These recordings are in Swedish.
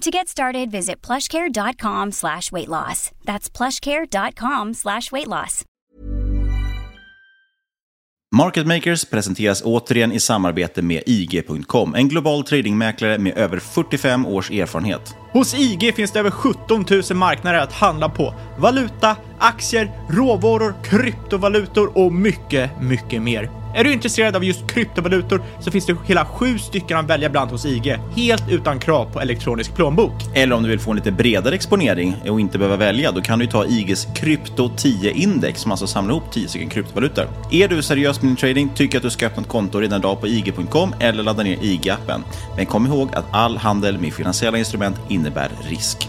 To get started, visit plushcare.com slash weight loss. That's plushcare.com slash weight loss. Market Makers presenteras återigen i samarbete med IG.com, en global tradingmäklare med över 45 års erfarenhet. Hos IG finns det över 17 000 marknader att handla på. Valuta, aktier, råvaror, kryptovalutor och mycket, mycket mer. Är du intresserad av just kryptovalutor så finns det hela sju stycken att välja bland hos IG, helt utan krav på elektronisk plånbok. Eller om du vill få en lite bredare exponering och inte behöva välja, då kan du ta IGs Krypto 10-index som alltså samlar ihop 10 stycken kryptovalutor. Är du seriös med din trading, tycker att du ska öppna ett konto redan idag på IG.com eller ladda ner IG-appen. Men kom ihåg att all handel med finansiella instrument innebär risk.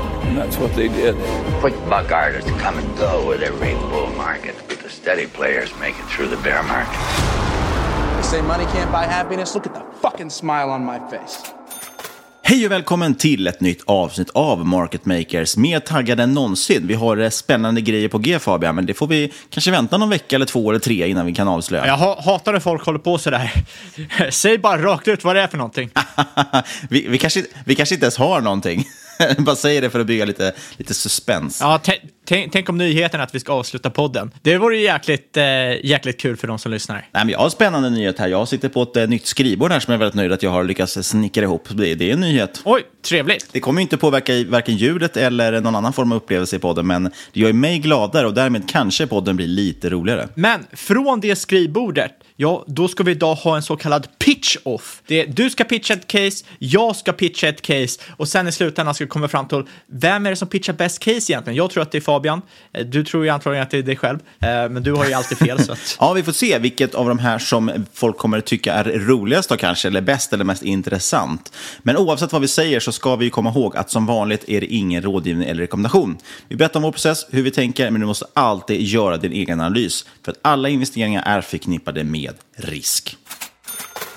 And that's what they did. Quick buck artists come and go with every bull market, but the steady players make it through the bear market. They say money can't buy happiness. Look at the fucking smile on my face. Hej och välkommen till ett nytt avsnitt av Market Makers. Mer taggade än någonsin. Vi har eh, spännande grejer på G Fabian, men det får vi kanske vänta någon vecka eller två eller tre innan vi kan avslöja. Jag ha- hatar när folk håller på sådär. Säg bara rakt ut vad det är för någonting. vi, vi, kanske, vi kanske inte ens har någonting. Bara säger det för att bygga lite, lite suspens. Ja, tä- tänk, om nyheten att vi ska avsluta podden. Det vore ju jäkligt, eh, jäkligt kul för de som lyssnar. Nej, men jag har en spännande nyhet här. Jag sitter på ett eh, nytt skrivbord här som jag är väldigt nöjd att jag har lyckats snickra ihop. Det, det är en nyhet. Oj, trevligt. Det kommer ju inte påverka varken ljudet eller någon annan form av upplevelse i podden, men det gör ju mig gladare och därmed kanske podden blir lite roligare. Men från det skrivbordet, ja, då ska vi idag ha en så kallad pitch-off. Du ska pitcha ett case, jag ska pitcha ett case och sen i slutändan ska vi komma fram till vem är det som pitchar bäst case egentligen? Jag tror att det är Fabian. Eh, du tror ju antagligen att det är dig själv, eh, men du har ju alltid fel. så att... Ja, vi får se vilket av de här som folk kommer tycka är roligast då kanske, eller bäst eller mest intressant. Men oavsett vad vi säger så ska vi komma ihåg att som vanligt är det ingen rådgivning eller rekommendation. Vi berättar om vår process, hur vi tänker, men du måste alltid göra din egen analys. För att alla investeringar är förknippade med risk.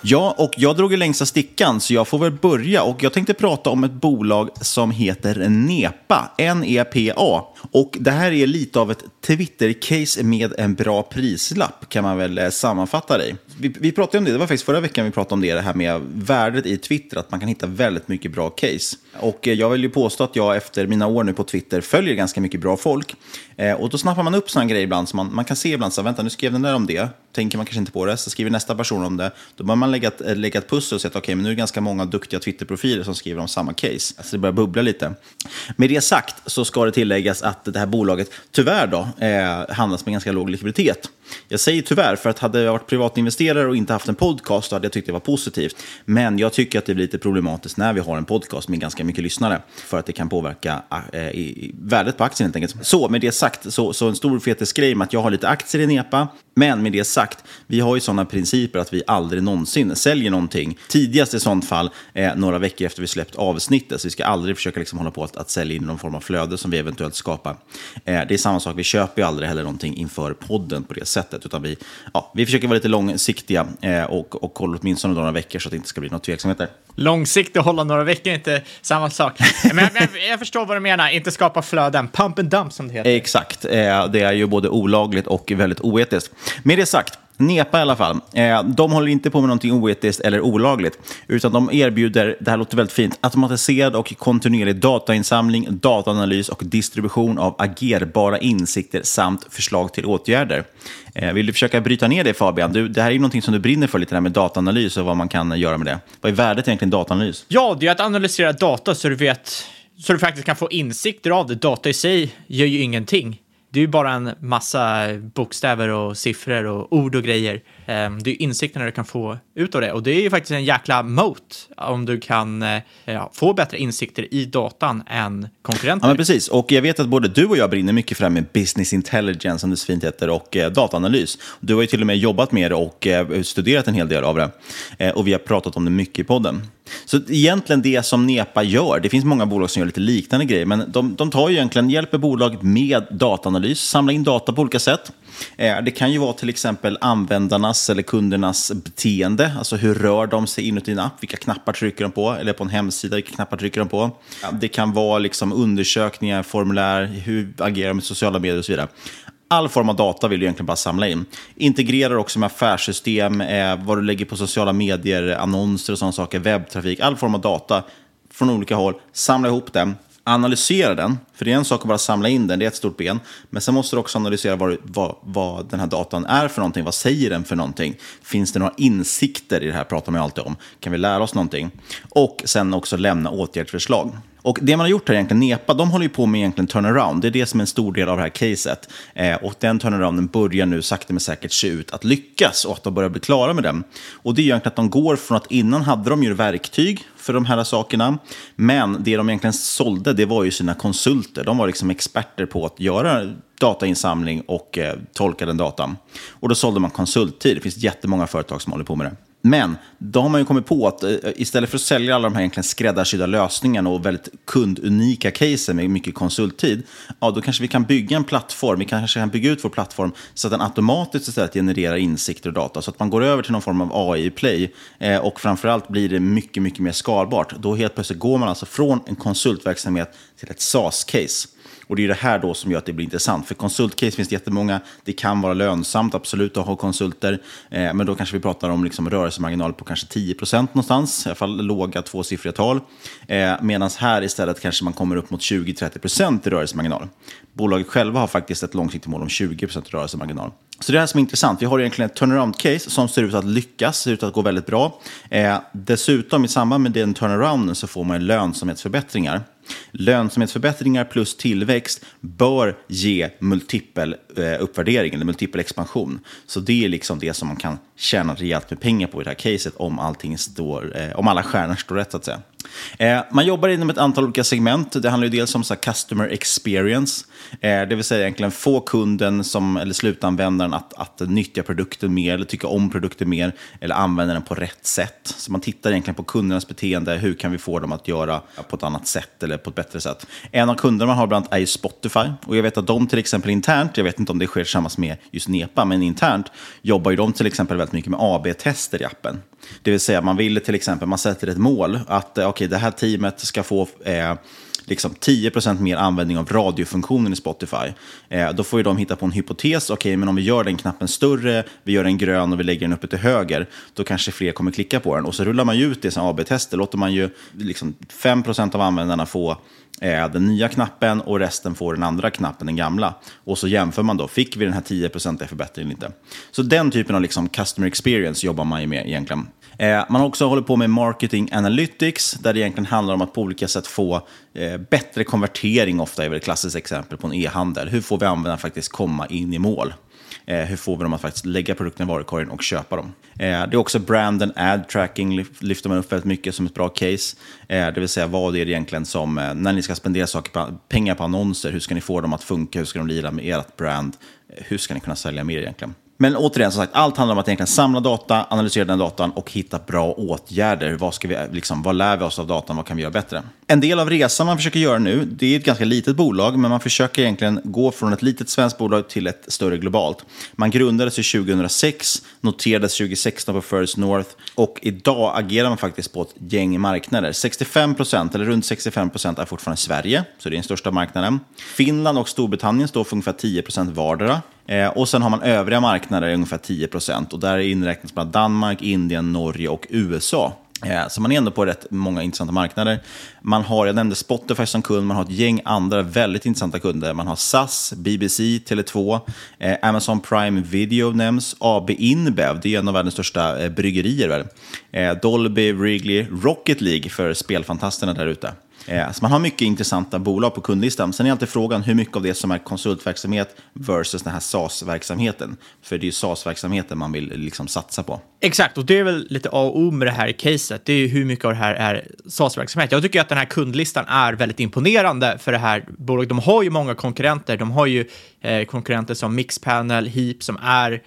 Ja, och jag drog ju längsta stickan så jag får väl börja. Och jag tänkte prata om ett bolag som heter NEPA, N-E-P-A. Och det här är lite av ett Twitter-case med en bra prislapp, kan man väl eh, sammanfatta det i. Vi, vi pratade om det, det var faktiskt förra veckan vi pratade om det, det här med värdet i Twitter, att man kan hitta väldigt mycket bra case. Och eh, jag vill ju påstå att jag efter mina år nu på Twitter följer ganska mycket bra folk. Eh, och då snappar man upp sådana grejer ibland som man, man kan se ibland, så vänta nu skrev den där om det, tänker man kanske inte på det, så skriver nästa person om det. Då börjar man lägga ett, eh, lägga ett pussel och säga att okej, okay, men nu är det ganska många duktiga Twitter-profiler som skriver om samma case. Alltså det börjar bubbla lite. Med det sagt så ska det tilläggas att det här bolaget tyvärr då eh, handlas med ganska låg likviditet. Jag säger tyvärr, för att hade jag varit privatinvesterare och inte haft en podcast hade jag tyckt det var positivt. Men jag tycker att det blir lite problematiskt när vi har en podcast med ganska mycket lyssnare, för att det kan påverka eh, värdet på aktien helt enkelt. Så med det sagt, så, så en stor fetisgrej med att jag har lite aktier i Nepa, men med det sagt, vi har ju sådana principer att vi aldrig någonsin säljer någonting. Tidigast i sånt fall eh, några veckor efter vi släppt avsnittet, så vi ska aldrig försöka liksom hålla på att, att sälja in någon form av flöde som vi eventuellt skapar. Eh, det är samma sak, vi köper ju aldrig heller någonting inför podden på det sättet, utan vi, ja, vi försöker vara lite långsiktiga eh, och, och hålla åtminstone några veckor så att det inte ska bli några tveksamheter. Långsiktigt och hålla några veckor är inte samma sak. Men jag, jag, förstår vad du menar, inte skapa flöden. Pump and dump som det heter. Exakt, eh, det är ju både olagligt och väldigt oetiskt. Med det sagt, Nepa i alla fall, eh, de håller inte på med någonting oetiskt eller olagligt, utan de erbjuder, det här låter väldigt fint, automatiserad och kontinuerlig datainsamling, dataanalys och distribution av agerbara insikter samt förslag till åtgärder. Eh, vill du försöka bryta ner det Fabian? Du, det här är ju någonting som du brinner för lite, det här med dataanalys och vad man kan göra med det. Vad är värdet egentligen dataanalys? Ja, det är att analysera data så du vet så du faktiskt kan få insikter av det. Data i sig gör ju ingenting det är ju bara en massa bokstäver och siffror och ord och grejer. Ehm, det är insikterna du kan få ut av det och det är ju faktiskt en jäkla moat om du kan eh, ja, få bättre insikter i datan än konkurrenter. Ja, men precis. Och jag vet att både du och jag brinner mycket för det här med business intelligence, som det så fint heter, och eh, dataanalys. Du har ju till och med jobbat med det och eh, studerat en hel del av det. Eh, och vi har pratat om det mycket i podden. Så egentligen det som Nepa gör, det finns många bolag som gör lite liknande grejer, men de, de tar ju egentligen, hjälper bolaget med dataanalys, samlar in data på olika sätt. Eh, det kan ju vara till exempel användarnas eller kundernas beteende, alltså hur rör de sig inuti en app, vilka knappar trycker de på, eller på en hemsida, vilka knappar trycker de på. Det kan vara liksom undersökningar, formulär, hur agerar de med sociala medier och så vidare. All form av data vill du egentligen bara samla in. Integrerar också med affärssystem, eh, vad du lägger på sociala medier, annonser och sådana saker, webbtrafik, all form av data från olika håll. Samla ihop den, analysera den, för det är en sak att bara samla in den, det är ett stort ben. Men sen måste du också analysera vad, vad, vad den här datan är för någonting, vad säger den för någonting? Finns det några insikter i det här, pratar man ju alltid om. Kan vi lära oss någonting? Och sen också lämna åtgärdsförslag. Och det man har gjort här egentligen, Nepa, de håller ju på med egentligen turnaround. Det är det som är en stor del av det här caset. Eh, och den turnarounden börjar nu sakta men säkert se ut att lyckas och att de börjar bli klara med den. Och det är egentligen att de går från att innan hade de ju verktyg för de här sakerna. Men det de egentligen sålde, det var ju sina konsulter. De var liksom experter på att göra datainsamling och eh, tolka den datan. Och då sålde man konsulttid. Det finns jättemånga företag som håller på med det. Men då har man ju kommit på att eh, istället för att sälja alla de här egentligen skräddarsydda lösningarna och väldigt kundunika casen med mycket konsulttid, ja då kanske vi kan bygga en plattform, vi kanske kan bygga ut vår plattform så att den automatiskt istället genererar insikter och data, så att man går över till någon form av AI-play eh, och framförallt blir det mycket, mycket mer skalbart. Då helt plötsligt går man alltså från en konsultverksamhet till ett SaaS-case. Och det är det här då som gör att det blir intressant. För konsultcase finns det jättemånga. Det kan vara lönsamt, absolut, att ha konsulter. Eh, men då kanske vi pratar om liksom rörelsemarginal på kanske 10% någonstans. I alla fall låga tvåsiffriga tal. Eh, Medan här istället kanske man kommer upp mot 20-30 i rörelsemarginal. Bolaget själva har faktiskt ett långsiktigt mål om 20% rörelsemarginal. Så det är det här som är intressant. Vi har egentligen ett turnaround-case som ser ut att lyckas, ser ut att gå väldigt bra. Eh, dessutom i samband med den turnarounden så får man lönsamhetsförbättringar. Lönsamhetsförbättringar plus tillväxt bör ge multipel eh, uppvärdering eller multipel expansion. Så det är liksom det som man kan tjäna rejält med pengar på i det här caset om, allting står, eh, om alla stjärnor står rätt så att säga. Eh, man jobbar inom ett antal olika segment. Det handlar ju dels om så customer experience, eh, det vill säga egentligen få kunden som, eller slutanvändaren att, att nyttja produkten mer, eller tycka om produkten mer, eller använda den på rätt sätt. Så man tittar egentligen på kundernas beteende, hur kan vi få dem att göra på ett annat sätt eller på ett bättre sätt. En av kunderna man har bland annat är Spotify, och jag vet att de till exempel internt, jag vet inte om det sker tillsammans med just Nepa, men internt jobbar ju de till exempel väldigt mycket med AB-tester i appen. Det vill säga man vill till exempel, man sätter ett mål att eh, okay, det här teamet ska få eh, liksom 10% mer användning av radiofunktionen i Spotify. Eh, då får ju de hitta på en hypotes. Okej, men om vi gör den knappen större, vi gör den grön och vi lägger den uppe till höger, då kanske fler kommer klicka på den. Och så rullar man ju ut det som AB-tester. låter man ju liksom 5% av användarna få Eh, den nya knappen och resten får den andra knappen, den gamla. Och så jämför man då, fick vi den här 10% förbättringen eller inte? Så den typen av liksom customer experience jobbar man ju med egentligen. Eh, man har också hållit på med marketing analytics, där det egentligen handlar om att på olika sätt få eh, bättre konvertering, ofta är väl ett klassiskt exempel på en e-handel. Hur får vi användaren faktiskt komma in i mål? Eh, hur får vi dem att faktiskt lägga produkterna i varukorgen och köpa dem? Eh, det är också brand and ad tracking lyfter man upp väldigt mycket som ett bra case. Eh, det vill säga vad är det egentligen som, eh, när ni ska spendera saker på, pengar på annonser, hur ska ni få dem att funka, hur ska de lira med ert brand, eh, hur ska ni kunna sälja mer egentligen? Men återigen, som sagt, allt handlar om att egentligen samla data, analysera den datan och hitta bra åtgärder. Vad, ska vi, liksom, vad lär vi oss av datan? Vad kan vi göra bättre? En del av resan man försöker göra nu, det är ett ganska litet bolag, men man försöker egentligen gå från ett litet svenskt bolag till ett större globalt. Man grundades 2006, noterades 2016 på First North och idag agerar man faktiskt på ett gäng marknader. 65 procent, eller runt 65 procent, är fortfarande Sverige, så det är den största marknaden. Finland och Storbritannien står för ungefär 10 procent vardera. Eh, och sen har man övriga marknader, ungefär 10 procent. Och där inräknas bland Danmark, Indien, Norge och USA. Eh, så man är ändå på rätt många intressanta marknader. Man har, jag nämnde Spotify som kund, man har ett gäng andra väldigt intressanta kunder. Man har SAS, BBC, Tele2, eh, Amazon Prime Video nämns, AB Inbev, det är en av världens största eh, bryggerier. Väl? Eh, Dolby, Wrigley, Rocket League för spelfantasterna där ute. Eh, Så man har mycket intressanta bolag på kundlistan. Sen är alltid frågan hur mycket av det som är konsultverksamhet versus den här SaaS-verksamheten. För det är ju SaaS-verksamheten man vill liksom satsa på. Exakt, och det är väl lite A och O med det här caset. Det är ju hur mycket av det här är SaaS-verksamhet. Jag tycker att den här kundlistan är väldigt imponerande för det här bolaget. De har ju många konkurrenter. De har ju eh, konkurrenter som Mixpanel, Heap som är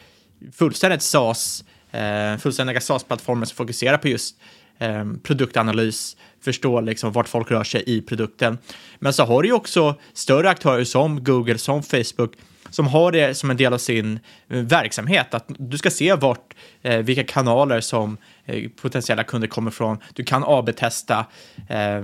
fullständigt SaaS, eh, fullständiga SaaS-plattformar som fokuserar på just eh, produktanalys, förstå liksom vart folk rör sig i produkten. Men så har du ju också större aktörer som Google, som Facebook, som har det som en del av sin eh, verksamhet. Att du ska se vart, eh, vilka kanaler som eh, potentiella kunder kommer från. Du kan AB-testa eh,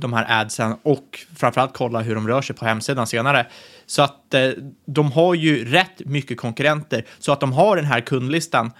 de här adsen och framförallt kolla hur de rör sig på hemsidan senare. Så att eh, de har ju rätt mycket konkurrenter. Så att de har den här kundlistan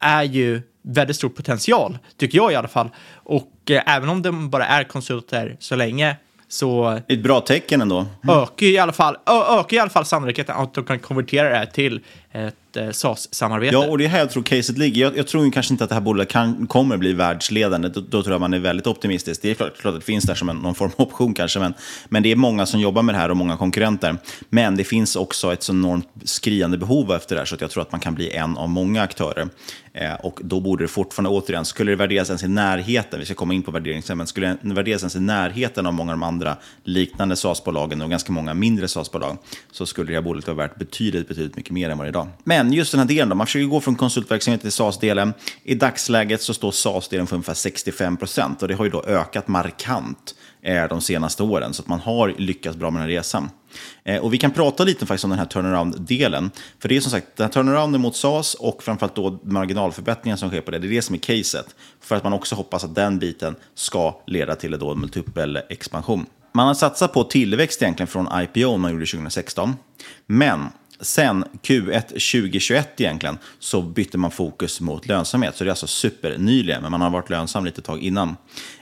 är ju väldigt stor potential, tycker jag i alla fall. Och eh, även om de bara är konsulter så länge så Ett bra tecken ändå. ökar ju i alla fall, ö- ökar i alla fall sannolikheten att de kan konvertera det här till ett eh, SAS-samarbete. Ja, och det är här jag tror caset ligger. Jag, jag tror ju kanske inte att det här bolaget kan, kommer bli världsledande. Då, då tror jag man är väldigt optimistisk. Det är klart, klart att det finns där som en, någon form av option kanske, men, men det är många som jobbar med det här och många konkurrenter. Men det finns också ett så enormt skriande behov efter det här, så att jag tror att man kan bli en av många aktörer. Eh, och då borde det fortfarande, återigen, skulle det värderas ens i närheten, vi ska komma in på värdering sen, men skulle det värderas ens i närheten av många av de andra liknande SAS-bolagen och ganska många mindre SAS-bolag så skulle det här bolaget vara värt betydligt, betydligt mycket mer än vad det är idag. Men just den här delen då, man försöker gå från konsultverksamhet till SaaS-delen. I dagsläget så står SaaS-delen för ungefär 65 procent och det har ju då ökat markant eh, de senaste åren, så att man har lyckats bra med den här resan. Eh, och vi kan prata lite faktiskt om den här turnaround-delen. För det är som sagt, den här turnarounden mot SAS och framförallt då marginalförbättringen som sker på det, det är det som är caset. För att man också hoppas att den biten ska leda till en då multipel expansion. Man har satsat på tillväxt egentligen från IPO man gjorde 2016. Men sen Q1 2021 egentligen så bytte man fokus mot lönsamhet. Så det är alltså supernyligen, men man har varit lönsam lite tag innan.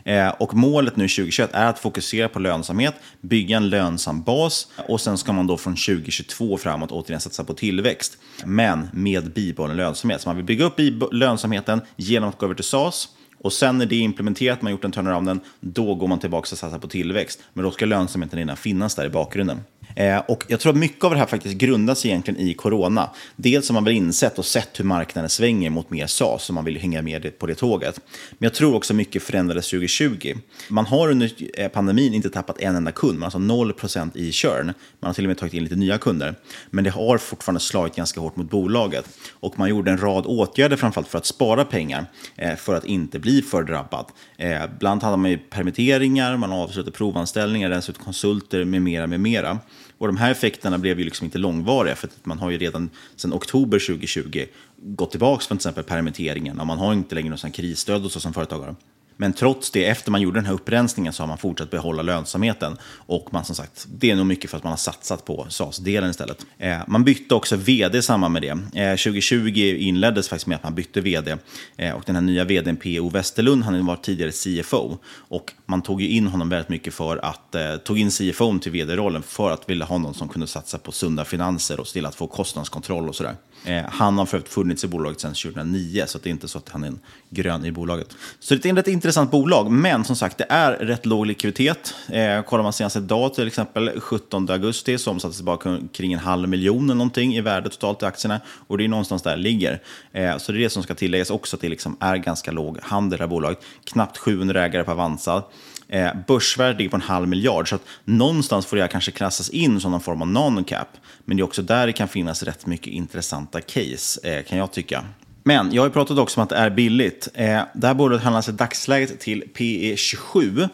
Eh, och målet nu 2021 är att fokusera på lönsamhet, bygga en lönsam bas och sen ska man då från 2022 framåt återigen satsa på tillväxt. Men med bibehållen lönsamhet. Så man vill bygga upp lönsamheten genom att gå över till SaaS. Och sen när det är implementerat, man har gjort den turnarounden, då går man tillbaka och satsar på tillväxt. Men då ska lönsamheten redan finnas där i bakgrunden. Eh, och jag tror att mycket av det här faktiskt grundas egentligen i corona. Dels har man väl insett och sett hur marknaden svänger mot mer SaaS, så man vill hänga med på det tåget. Men jag tror också mycket förändrades 2020. Man har under eh, pandemin inte tappat en enda kund, man har alltså 0% i churn. Man har till och med tagit in lite nya kunder. Men det har fortfarande slagit ganska hårt mot bolaget. Och man gjorde en rad åtgärder framförallt för att spara pengar, eh, för att inte bli för drabbad. Eh, bland annat hade man ju permitteringar, man avslutade provanställningar, rensade ut konsulter med mera, med mera. Och de här effekterna blev ju liksom inte långvariga, för att man har ju redan sedan oktober 2020 gått tillbaka från till exempel permitteringen och man har inte längre någon krisstöd och så som företagare. Men trots det, efter man gjorde den här upprensningen så har man fortsatt behålla lönsamheten. Och man som sagt, det är nog mycket för att man har satsat på SAS-delen istället. Eh, man bytte också vd i samband med det. Eh, 2020 inleddes faktiskt med att man bytte vd. Eh, och den här nya vdn P.O. Westerlund, han var tidigare CFO. Och man tog ju in honom väldigt mycket för att, eh, tog in CFO till vd-rollen för att vilja ha någon som kunde satsa på sunda finanser och se till att få kostnadskontroll och sådär. Eh, han har för övrigt funnits i bolaget sedan 2009, så det är inte så att han är en grön i bolaget. Så det är ett rätt intressant bolag, men som sagt, det är rätt låg likviditet. Eh, kollar man senaste dag, till exempel 17 augusti, så omsattes det bara kring en halv miljon eller någonting i värde totalt i aktierna. Och det är någonstans där det ligger. Eh, så det är det som ska tilläggas också, att det liksom är ganska låg handel i det här bolaget. Knappt 700 ägare på Avanza. Eh, börsvärdet ligger på en halv miljard, så att någonstans får det här kanske klassas in som någon form av non-cap. Men det är också där det kan finnas rätt mycket intressanta case, eh, kan jag tycka. Men jag har ju pratat också om att det är billigt. Eh, det här bolaget handlas i dagsläget till PE 27.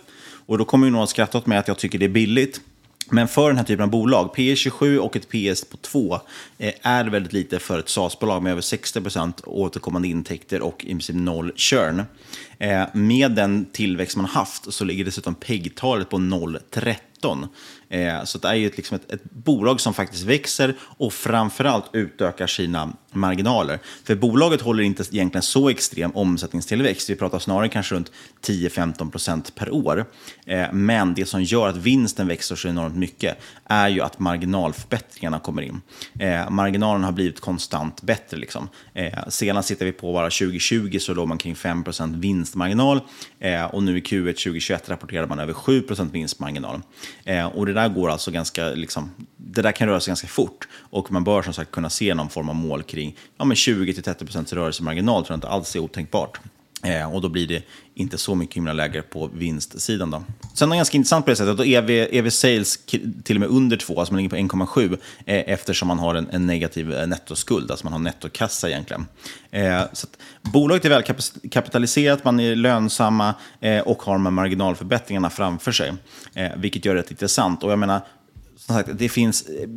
Och då kommer ju någon att skratta åt mig att jag tycker det är billigt. Men för den här typen av bolag, P 27 och ett PS på 2 är väldigt lite för ett SaaS-bolag med över 60% återkommande intäkter och i princip noll churn. Eh, med den tillväxt man haft så ligger dessutom PEG-talet på 0,13. Eh, så det är ju ett, liksom ett, ett, bolag som faktiskt växer och framförallt utökar sina marginaler. För bolaget håller inte egentligen så extrem omsättningstillväxt. Vi pratar snarare kanske runt 10-15% per år. Eh, men det som gör att vinsten växer så enormt mycket är ju att marginalförbättringarna kommer in. Eh, marginalen har blivit konstant bättre. Liksom. Eh, senast sitter vi på bara 2020 så låg man kring 5% vinstmarginal eh, och nu i Q1 2021 rapporterar man över 7% vinstmarginal. Eh, och det där går alltså ganska, liksom, det där kan röra sig ganska fort och man bör som sagt kunna se någon form av mål kring ja, 20-30% rörelsemarginal, tror jag inte alls är otänkbart. Eh, och då blir det inte så mycket himla lägre på vinstsidan. Då. Sen är det ganska intressant på det sättet då EV, EV sales till och med under 2, alltså man ligger på 1,7 eh, eftersom man har en, en, negativ eh, nettoskuld, alltså man har nettokassa egentligen. Eh, så bolaget är välkapitaliserat, man är lönsamma eh, och har de här marginalförbättringarna framför sig, eh, vilket gör det rätt intressant. Och jag menar, som sagt, det finns eh,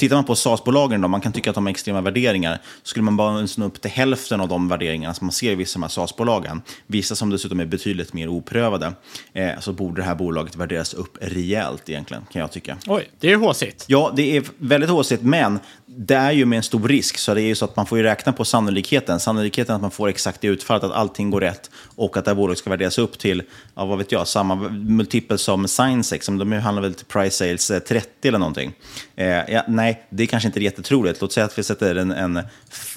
Tittar man på SAS-bolagen, då, man kan tycka att de har extrema värderingar. Skulle man bara nå upp till hälften av de värderingarna som man ser i vissa av de här SAS-bolagen, vissa som dessutom är betydligt mer oprövade, eh, så borde det här bolaget värderas upp rejält egentligen, kan jag tycka. Oj, det är håsigt. Ja, det är väldigt håsigt, men det är ju med en stor risk, så det är ju så att man får ju räkna på sannolikheten. Sannolikheten att man får exakt det utfallet, att allting går rätt och att det här bolaget ska värderas upp till, ja, vad vet jag, samma multipel som Signsex, de handlar väl till price sales 30 eh, eller någonting. Eh, ja, nej, det är kanske inte är jättetroligt. Låt säga att vi sätter en, en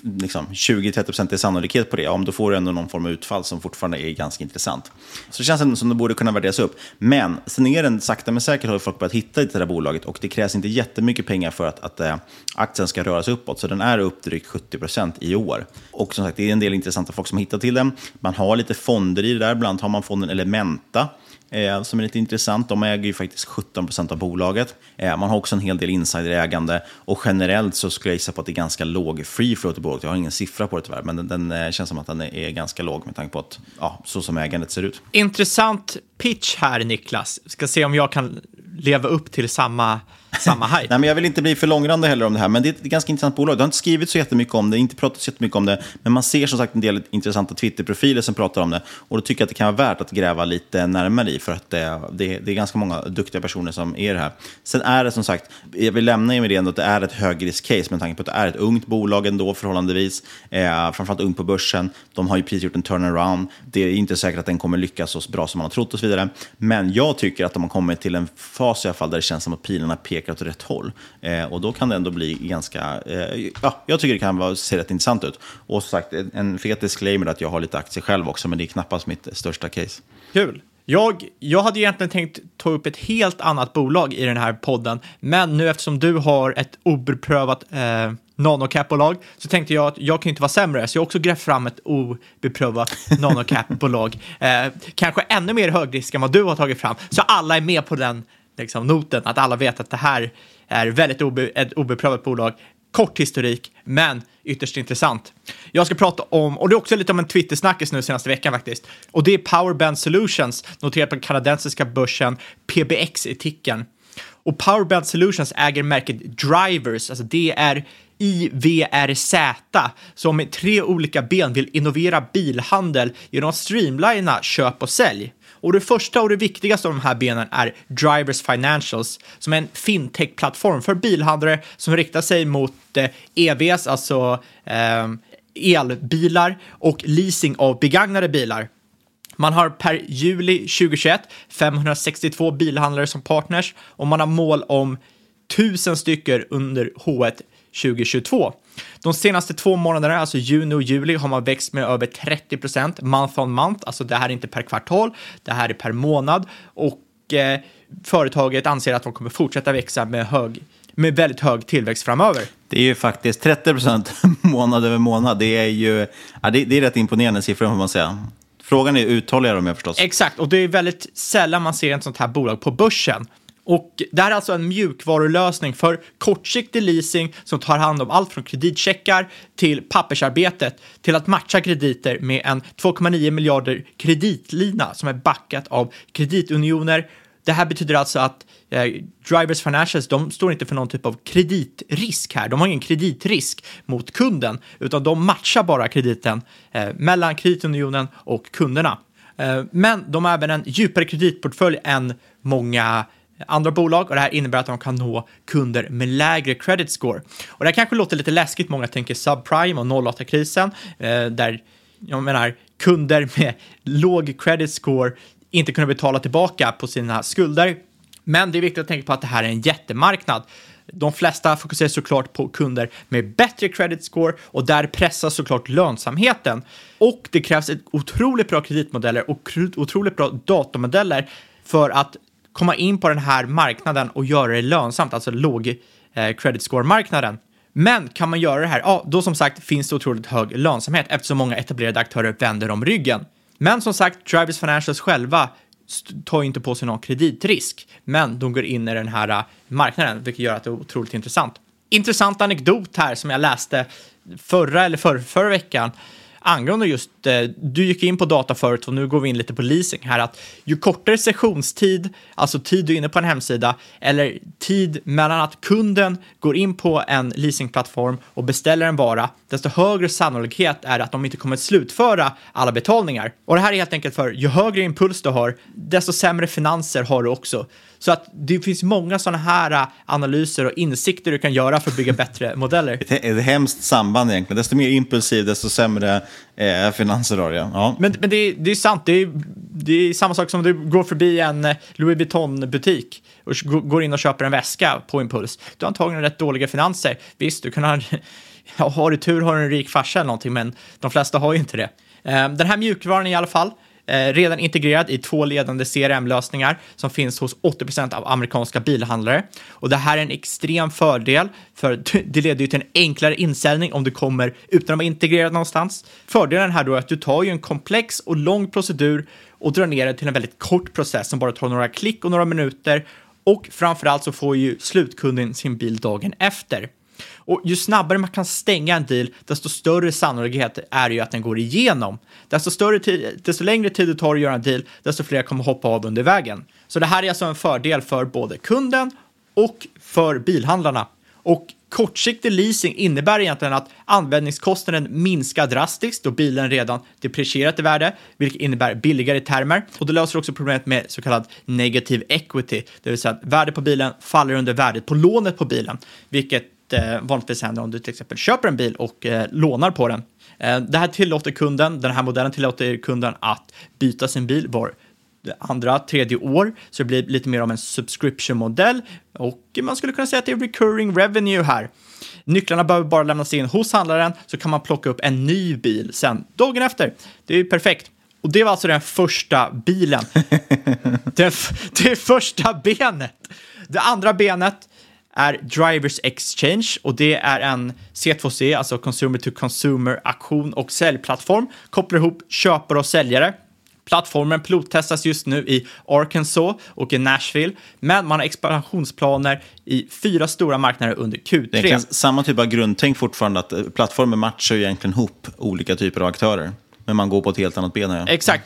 liksom 20-30% sannolikhet på det. Ja, då får du ändå någon form av utfall som fortfarande är ganska intressant. Så det känns ändå som det borde kunna värderas upp. Men sen är den sakta men säkert har folk börjat hitta i det här bolaget och det krävs inte jättemycket pengar för att, att äh, aktien ska röra sig uppåt. Så den är upp drygt 70% i år. Och som sagt, det är en del intressanta folk som har hittat till den. Man har lite fonder i det där. Bland annat har man fonden Elementa eh, som är lite intressant. De äger ju faktiskt 17% av bolaget. Eh, man har också en hel del insiderägande och generellt så skulle jag gissa på att det är ganska låg free float lågt. Jag har ingen siffra på det tyvärr, men den, den eh, känns som att den är, är ganska låg med tanke på att, ja, så som ägandet ser ut. Intressant pitch här, Niklas. Ska se om jag kan leva upp till samma samma hype. Nej, men jag vill inte bli för långrandig heller om det här, men det är ett ganska intressant bolag. Det har inte skrivit så jättemycket om det, inte pratat så jättemycket om det, men man ser som sagt en del intressanta Twitter-profiler som pratar om det. Och då tycker jag att det kan vara värt att gräva lite närmare i, för att det, det, det är ganska många duktiga personer som är det här. Sen är det som sagt, jag vill lämna med det ändå att det är ett högrisk-case med tanke på att det är ett ungt bolag ändå förhållandevis, eh, framförallt ungt på börsen. De har ju precis gjort en turnaround. Det är inte säkert att den kommer lyckas så bra som man har trott och så vidare. Men jag tycker att de har kommit till en fas i alla fall där det känns som att pilarna pekar pekar åt rätt håll. Eh, och då kan det ändå bli ganska, eh, ja, jag tycker det kan vara, se rätt intressant ut. Och som sagt, en fet disclaimer att jag har lite aktier själv också, men det är knappast mitt största case. Kul. Jag, jag hade egentligen tänkt ta upp ett helt annat bolag i den här podden, men nu eftersom du har ett obeprövat eh, nanocap-bolag så tänkte jag att jag kan inte vara sämre, så jag har också grävt fram ett obeprövat nanocap-bolag. Eh, kanske ännu mer högrisk än vad du har tagit fram, så alla är med på den liksom, noten, att alla vet att det här är väldigt obe, ett obeprövat bolag. Kort historik, men ytterst intressant. Jag ska prata om, och det är också lite om en Twitter-snackis nu senaste veckan faktiskt, och det är Powerband Solutions, noterat på den kanadensiska börsen, PBX i ticken. Och Powerband Solutions äger märket Drivers, alltså det är IVRZ, som med tre olika ben vill innovera bilhandel genom att streamlina köp och sälj. Och det första och det viktigaste av de här benen är Drivers Financials, som är en fintech-plattform för bilhandlare som riktar sig mot eh, EVs, alltså eh, elbilar och leasing av begagnade bilar. Man har per juli 2021 562 bilhandlare som partners och man har mål om 1000 stycken under H1 2022. De senaste två månaderna, alltså juni och juli, har man växt med över 30 procent month on month. Alltså det här är inte per kvartal, det här är per månad och eh, företaget anser att de kommer fortsätta växa med hög med väldigt hög tillväxt framöver. Det är ju faktiskt 30 procent månad över månad. Det är ju ja, det, det är rätt imponerande siffror får man säga. Frågan är uthålligare om jag förstås. Exakt, och det är väldigt sällan man ser ett sånt här bolag på börsen. Och det här är alltså en mjukvarulösning för kortsiktig leasing som tar hand om allt från kreditcheckar till pappersarbetet till att matcha krediter med en 2,9 miljarder kreditlina som är backat av kreditunioner. Det här betyder alltså att eh, Drivers Financials, de står inte för någon typ av kreditrisk här. De har ingen kreditrisk mot kunden, utan de matchar bara krediten eh, mellan kreditunionen och kunderna. Eh, men de har även en djupare kreditportfölj än många andra bolag och det här innebär att de kan nå kunder med lägre credit score. Och det här kanske låter lite läskigt, många tänker subprime och 08-krisen, eh, där jag menar kunder med låg credit score inte kunde betala tillbaka på sina skulder. Men det är viktigt att tänka på att det här är en jättemarknad. De flesta fokuserar såklart på kunder med bättre credit score och där pressas såklart lönsamheten. Och det krävs ett otroligt bra kreditmodeller och otroligt bra datamodeller för att komma in på den här marknaden och göra det lönsamt, alltså låg eh, credit score-marknaden. Men kan man göra det här, ja, då som sagt finns det otroligt hög lönsamhet eftersom många etablerade aktörer vänder om ryggen. Men som sagt, Drivers Financials själva tar inte på sig någon kreditrisk, men de går in i den här eh, marknaden, vilket gör att det är otroligt intressant. Intressant anekdot här som jag läste förra eller förra, förra veckan angående just, eh, du gick in på data förut och nu går vi in lite på leasing här, att ju kortare sessionstid, alltså tid du är inne på en hemsida, eller tid mellan att kunden går in på en leasingplattform och beställer en vara, desto högre sannolikhet är det att de inte kommer att slutföra alla betalningar. Och det här är helt enkelt för ju högre impuls du har, desto sämre finanser har du också. Så att det finns många sådana här äh, analyser och insikter du kan göra för att bygga bättre modeller. Ett, ett hemskt samband egentligen. Desto mer impulsiv, desto sämre eh, finanser har du. Ja. Men, men det, är, det är sant. Det är, det är samma sak som om du går förbi en äh, Louis Vuitton-butik och går in och köper en väska på impuls. Du har antagligen rätt dåliga finanser. Visst, du kan ha, har du tur har du en rik farsa eller någonting, men de flesta har ju inte det. Ehm, den här mjukvaran i alla fall, eh, redan integrerad i två ledande CRM-lösningar som finns hos 80% av amerikanska bilhandlare. Och det här är en extrem fördel för det leder ju till en enklare insäljning om du kommer utan att vara integrerad någonstans. Fördelen här då är att du tar ju en komplex och lång procedur och drar ner det till en väldigt kort process som bara tar några klick och några minuter och framförallt så får ju slutkunden sin bil dagen efter. Och ju snabbare man kan stänga en deal, desto större sannolikhet är det ju att den går igenom. Desto, större tid, desto längre tid det tar att göra en deal, desto fler kommer hoppa av under vägen. Så det här är alltså en fördel för både kunden och för bilhandlarna. Och kortsiktig leasing innebär egentligen att användningskostnaden minskar drastiskt då bilen redan deprecierat i värde, vilket innebär billigare termer. Och det löser också problemet med så kallad negativ equity, det vill säga att värdet på bilen faller under värdet på lånet på bilen, vilket eh, vanligtvis händer om du till exempel köper en bil och eh, lånar på den. Eh, det här tillåter kunden, den här modellen tillåter kunden att byta sin bil var andra, tredje år, så det blir lite mer av en subscription-modell och man skulle kunna säga att det är recurring revenue här. Nycklarna behöver bara lämnas in hos handlaren så kan man plocka upp en ny bil sen dagen efter. Det är perfekt. Och det var alltså den första bilen. det, det första benet. Det andra benet är Drivers Exchange och det är en C2C, alltså Consumer to Consumer auktion och säljplattform. Kopplar ihop köpare och säljare. Plattformen pilottestas just nu i Arkansas och i Nashville, men man har expansionsplaner i fyra stora marknader under Q3. Det är samma typ av grundtänk fortfarande, att eh, plattformen matchar egentligen ihop olika typer av aktörer. Men man går på ett helt annat ben. Ja. Exakt.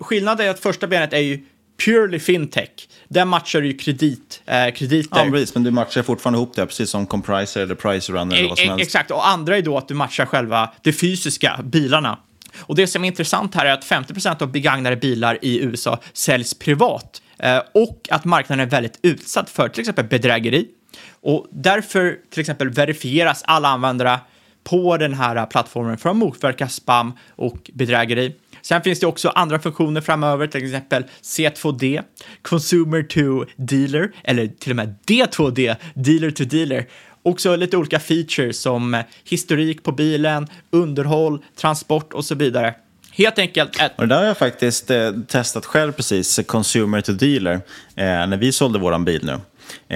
Skillnaden är att första benet är ju purely fintech. Där matchar du ju kredit, eh, krediter. Ja, precis, men du matchar fortfarande ihop det, precis som Compriser eller Price Runner eller vad som E- helst. Exakt, och andra är då att du matchar själva det fysiska, bilarna. Och det som är intressant här är att 50% av begagnade bilar i USA säljs privat eh, och att marknaden är väldigt utsatt för till exempel bedrägeri. Och därför till exempel verifieras alla användare på den här plattformen för att motverka spam och bedrägeri. Sen finns det också andra funktioner framöver, till exempel C2D, Consumer to Dealer, eller till och med D2D, Dealer to Dealer. Också lite olika features som historik på bilen, underhåll, transport och så vidare. Helt enkelt ett Och det där har jag faktiskt eh, testat själv precis, consumer to dealer, eh, när vi sålde vår bil nu.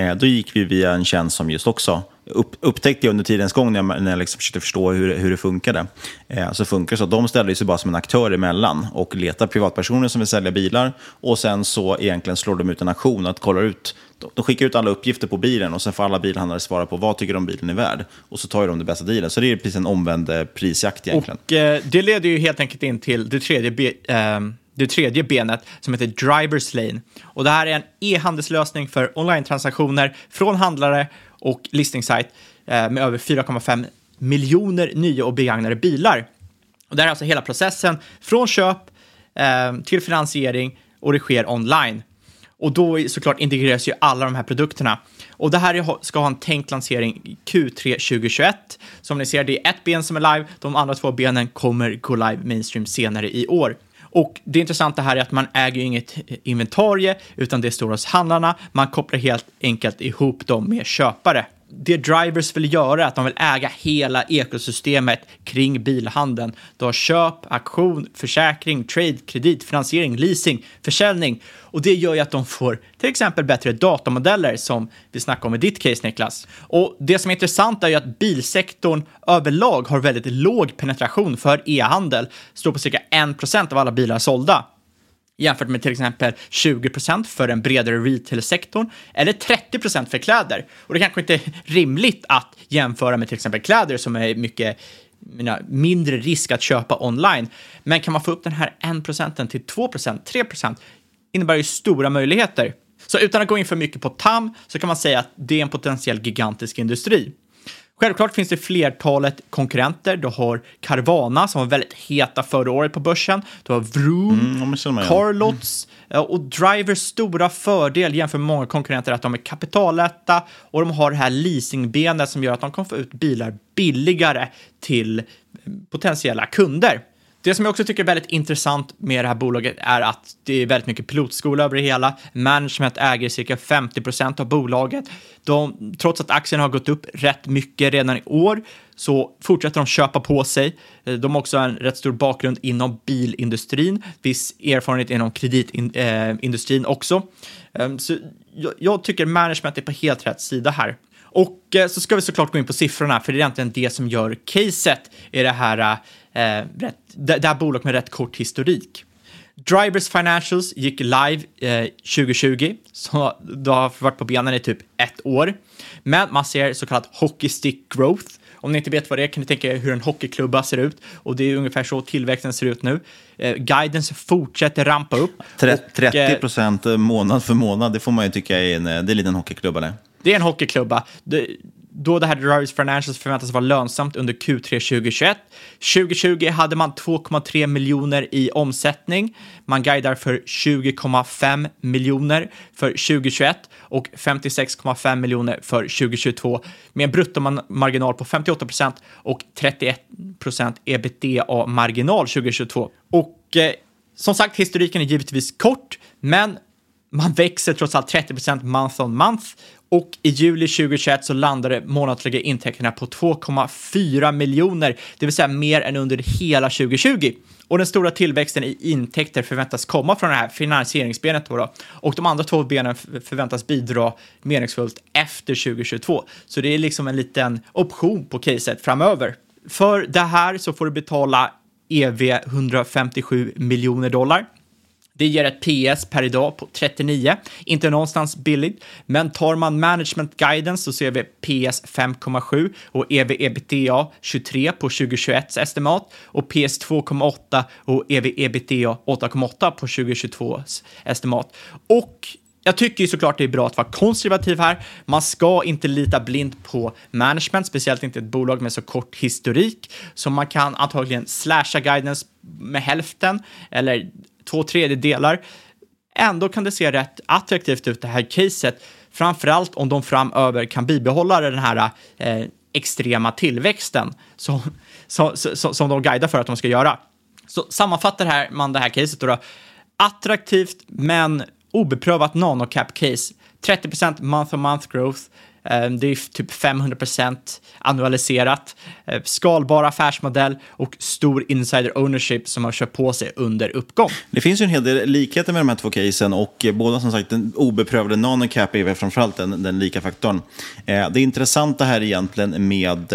Eh, då gick vi via en tjänst som just också upp, upptäckte jag under tidens gång när jag, när jag liksom försökte förstå hur, hur det funkade. Eh, så funkar det så att de ställer sig bara som en aktör emellan och letar privatpersoner som vill sälja bilar och sen så egentligen slår de ut en aktion. att kolla ut de- skickar ut alla uppgifter på bilen och sen får alla bilhandlare svara på vad tycker de bilen är värd. Och så tar de det bästa dealen. Så det är precis en omvänd eh, prisjakt egentligen. Och eh, det leder ju helt enkelt in till det tredje, be, eh, det tredje benet som heter Drivers Lane. Och det här är en e-handelslösning för online-transaktioner från handlare och listningssajt eh, med över 4,5 miljoner nya och begagnade bilar. Och det här är alltså hela processen från köp eh, till finansiering och det sker online. Och då såklart integreras ju alla de här produkterna. Och det här ska ha en tänkt lansering Q3 2021. Som ni ser, det är ett ben som är live, de andra två benen kommer gå live mainstream senare i år. Och det intressanta här är att man äger ju inget inventarie, utan det står hos handlarna. Man kopplar helt enkelt ihop dem med köpare. Det drivers vill göra är att de vill äga hela ekosystemet kring bilhandeln. Du har köp, auktion, försäkring, trade, kredit, finansiering, leasing, försäljning. Och det gör ju att de får till exempel bättre datamodeller som vi snackade om i ditt case Niklas. Och det som är intressant är ju att bilsektorn överlag har väldigt låg penetration för e-handel. Står på cirka 1% av alla bilar sålda jämfört med till exempel 20% för den bredare retail-sektorn eller 30% för kläder. Och det kanske inte är rimligt att jämföra med till exempel kläder som är mycket mindre risk att köpa online. Men kan man få upp den här 1% till 2%, 3% innebär ju stora möjligheter. Så utan att gå in för mycket på TAM så kan man säga att det är en potentiell gigantisk industri. Självklart finns det flertalet konkurrenter. Du har Carvana som var väldigt heta förra året på börsen. Du har Vroom, Mm. Carlots eh, och Drivers stora fördel jämfört med många konkurrenter är att de är kapitallätta och de har det här leasingbenet som gör att de kan få ut bilar billigare till potentiella kunder. Det som jag också tycker är väldigt intressant med det här bolaget är att det är väldigt mycket pilotskola över det hela. Management äger cirka 50 procent av bolaget. De, trots att aktien har gått upp rätt mycket redan i år så fortsätter de köpa på sig. De har också en rätt stor bakgrund inom bilindustrin, viss erfarenhet inom kreditindustrin eh, också. Ehm, så jag, tycker management är på helt rätt sida här. Och eh, så ska vi såklart gå in på siffrorna, för det är egentligen det som gör caset i det här, eh, rätt, det, det här bolaget med rätt kort historik. Drivers Financials gick live eh, 2020, så det har varit på benen i typ ett år. Men man ser så kallat hockey stick growth. Om ni inte vet vad det är kan ni tänka er hur en hockeyklubba ser ut och det är ungefär så tillväxten ser ut nu. Eh, guidance fortsätter rampa upp. Tre- och, 30 eh, procent månad för månad, det får man ju tycka är en, det är en liten hockeyklubba det. Det är en hockeyklubba. Det, då det här Drivers Financials förväntas vara lönsamt under Q3 2021. 2020 hade man 2,3 miljoner i omsättning. Man guidar för 20,5 miljoner för 2021 och 56,5 miljoner för 2022 med en bruttomarginal på 58 procent och 31 procent ebitda-marginal 2022. Och eh, som sagt, historiken är givetvis kort, men man växer trots allt 30 procent month on month och i juli 2021 så landade månatliga intäkterna på 2,4 miljoner, det vill säga mer än under hela 2020. Och den stora tillväxten i intäkter förväntas komma från det här finansieringsbenet då, då. och de andra två benen förväntas bidra meningsfullt efter 2022. Så det är liksom en liten option på caset framöver. För det här så får du betala EV 157 miljoner dollar. Det ger ett PS per idag på 39, inte någonstans billigt, men tar man management guidance så ser vi PS 5,7 och EV-ebitda 23 på 2021 estimat och PS 2,8 och EV-ebitda 8,8 på 2022 estimat. Och jag tycker ju såklart det är bra att vara konservativ här. Man ska inte lita blint på management, speciellt inte ett bolag med så kort historik. Så man kan antagligen slasha guidance med hälften eller två tredjedelar. Ändå kan det se rätt attraktivt ut det här caset, framförallt om de framöver kan bibehålla den här eh, extrema tillväxten som, som, som, som de guidar för att de ska göra. Så sammanfattar här man det här caset då, då attraktivt men obeprövat nanocap-case. 30% month-on-month growth. Eh, Det är typ 500% annualiserat. Eh, Skalbar affärsmodell och stor insider ownership som har kört på sig under uppgång. Det finns ju en hel del likheter med de här två casen och eh, båda som sagt den obeprövade nanocap är väl framförallt den, den lika faktorn. Det intressanta här egentligen med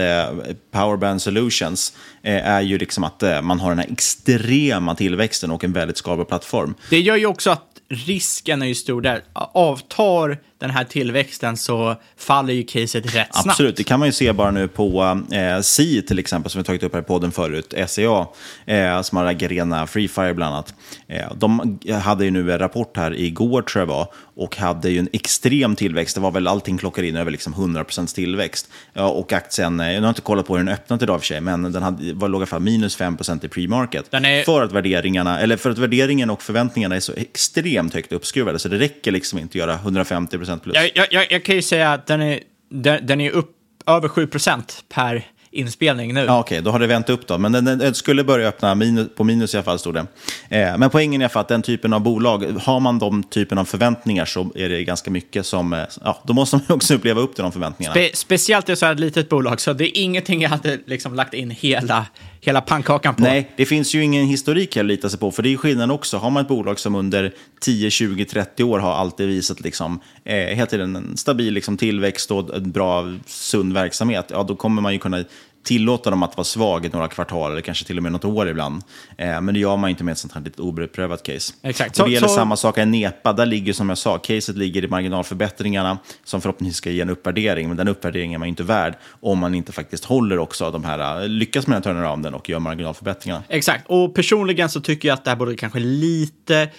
Powerband Solutions är ju liksom att man har den här extrema tillväxten och en väldigt skalbar plattform. Det gör ju också att risken är ju stor där. Avtar den här tillväxten så faller ju caset rätt snabbt. Absolut, det kan man ju se bara nu på eh, Si till exempel, som vi tagit upp här i podden förut, SCA, eh, som har Garena Free Fire bland annat. Eh, de hade ju nu en rapport här igår tror jag var, och hade ju en extrem tillväxt. Det var väl allting klockar in över liksom 100% tillväxt. Ja, och aktien, eh, jag har inte kollat på hur den öppnat idag för sig, men den hade, var, låg i alla fall minus 5% i pre-market. Är- För, att värderingarna, eller för att värderingen och förväntningarna är så extremt högt uppskruvade, så det räcker liksom inte att göra 150% plus. Jag, jag, jag, kan ju säga att den är, den, den är upp över 7% per inspelning nu. Ja, Okej, då har det vänt upp då. Men den, den skulle börja öppna minus, på minus i alla fall, stod det. Eh, men poängen är i alla fall att den typen av bolag, har man de typen av förväntningar så är det ganska mycket som, eh, ja, då måste man också uppleva upp till de förväntningarna. Spe, speciellt i så här ett litet bolag, så det är ingenting jag hade liksom lagt in hela, hela pannkakan på. Nej, det finns ju ingen historik att lita sig på, för det är skillnaden också. Har man ett bolag som under 10, 20, 30 år har alltid visat liksom, eh, hela tiden en stabil liksom, tillväxt och en bra, sund verksamhet, ja, då kommer man ju kunna tillåta dem att vara svag i några kvartal eller kanske till och med något år ibland. Eh, men det gör man inte med ett sånt här lite obeprövat case. Exakt. Och det Så- gäller så- samma sak i Nepa. Där ligger som jag sa, caset ligger i marginalförbättringarna som förhoppningsvis ska ge en uppvärdering. Men den uppvärderingen är man inte värd om man inte faktiskt håller också de här, lyckas med den här turnarounden och gör marginalförbättringarna. Exakt, och personligen så tycker jag att det här borde kanske lite eh,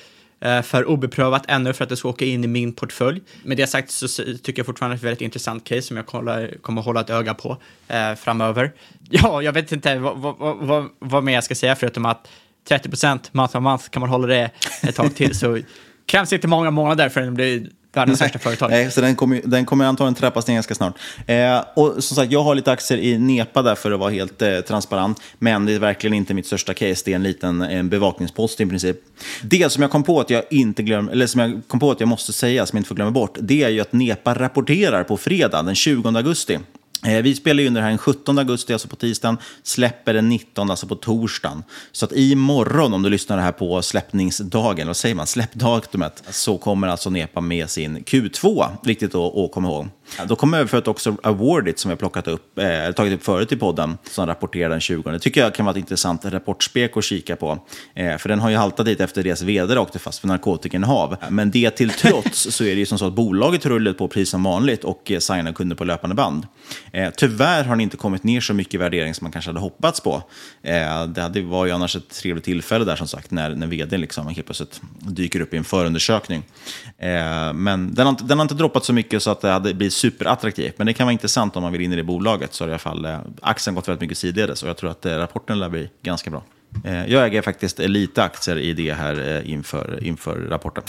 för obeprövat ännu för att det ska åka in i min portfölj. Med det sagt så tycker jag fortfarande att det är ett väldigt intressant case som jag kollar, kommer hålla ett öga på eh, framöver. Ja, jag vet inte vad, vad, vad- vad, mer jag ska säga förutom att 30% month on month kan man hålla det ett tag till så krävs inte många månader förrän det blir världens största företag. Nej, så den kommer, den kommer antagligen trappas ner ganska snart. Eh, och som sagt, jag har lite aktier i Nepa där för att vara helt eh, transparent. Men det är verkligen inte mitt största case. Det är en liten en bevakningspost i princip. Det som jag kom på att jag inte glöm, eller som jag kom på att jag måste säga, som jag inte får glömma bort, det är ju att Nepa rapporterar på fredag den 20 augusti. Eh, Vi spelar ju in det här den 17 augusti, alltså på tisdagen, släpper den 19, alltså på torsdagen. Så att imorgon, om du lyssnar det här på släppningsdagen, vad säger man, släppdatumet, så kommer alltså Nepa med sin Q2, viktigt att, komma ihåg. Då kommer överföret också Awardit som vi har plockat upp, eh, tagit upp förut i podden, som rapporterar den 20. Det tycker jag kan vara ett intressant rapportspek att kika på. Eh, för den har ju haltat dit efter deras vd åkte fast för narkotikainnehav. Men det till trots så är det ju som så att bolaget rullar på precis som vanligt och eh, signar kunder på löpande band. Eh, tyvärr har den inte kommit ner så mycket i värdering som man kanske hade hoppats på. Eh, det hade, var ju annars ett trevligt tillfälle där som sagt, när, när vdn liksom helt plötsligt dyker upp i en förundersökning. Eh, men den har, inte, den har inte droppat så mycket så att det hade blivit superattraktivt. Men det kan vara intressant om man vill in i det bolaget. Så har i alla fall eh, aktien gått väldigt mycket sidledes och jag tror att eh, rapporten lär bli ganska bra. Eh, jag äger faktiskt lite aktier i det här eh, inför, inför rapporten.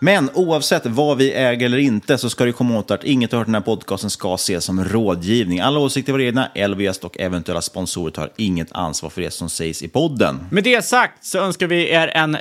Men oavsett vad vi äger eller inte så ska det komma åt att inget av den här podcasten ska ses som rådgivning. Alla åsikter var egna, LVS och eventuella sponsorer tar inget ansvar för det som sägs i podden. Med det sagt så önskar vi er en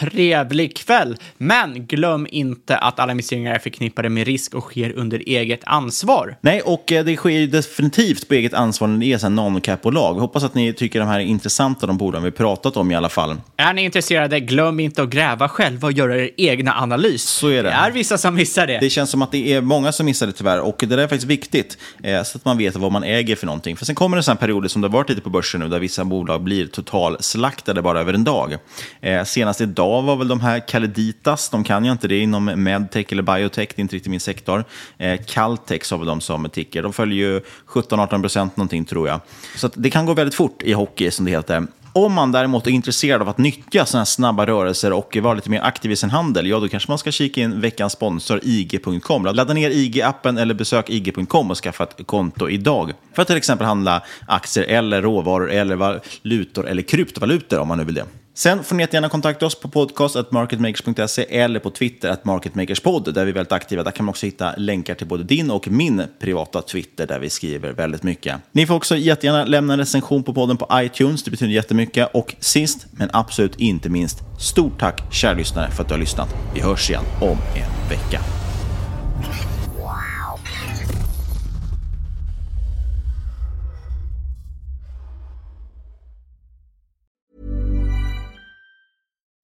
trevlig kväll. Men glöm inte att alla investeringar är förknippade med risk och sker under eget ansvar. Nej, och eh, det sker ju definitivt på eget ansvar när det är en nanocap-bolag. Hoppas att ni tycker de här är intressanta, de bolagen vi pratat om i alla fall. Är ni intresserade, glöm inte att gräva själva och göra er egna analys. Så är det. Det är vissa som missar det. Det känns som att det är många som missar det tyvärr och det där är faktiskt viktigt eh, så att man vet vad man äger för någonting. För sen kommer det sådana perioder som det har varit lite på börsen nu där vissa bolag blir totalslaktade bara över en dag. Eh, senast idag av var väl de här Caleditas, de kan jag inte det inom medtech eller biotech, det är inte riktigt min sektor. Eh, Caltex har väl de som ticker, de följer ju 17-18 procent någonting tror jag. Så det kan gå väldigt fort i hockey som det heter. Om man däremot är intresserad av att nyttja sådana här snabba rörelser och vara lite mer aktiv i sin handel, ja då kanske man ska kika in veckans sponsor IG.com. Ladda ner IG-appen eller besök IG.com och skaffa ett konto idag. För att till exempel handla aktier eller råvaror eller valutor eller kryptovalutor om man nu vill det. Sen får ni gärna kontakta oss på podcast.marketmakers.se eller på Twitter att marketmakerspodd där vi är väldigt aktiva. Där kan man också hitta länkar till både din och min privata Twitter där vi skriver väldigt mycket. Ni får också jättegärna lämna en recension på podden på iTunes. Det betyder jättemycket. Och sist men absolut inte minst, stort tack kära lyssnare för att du har lyssnat. Vi hörs igen om en vecka.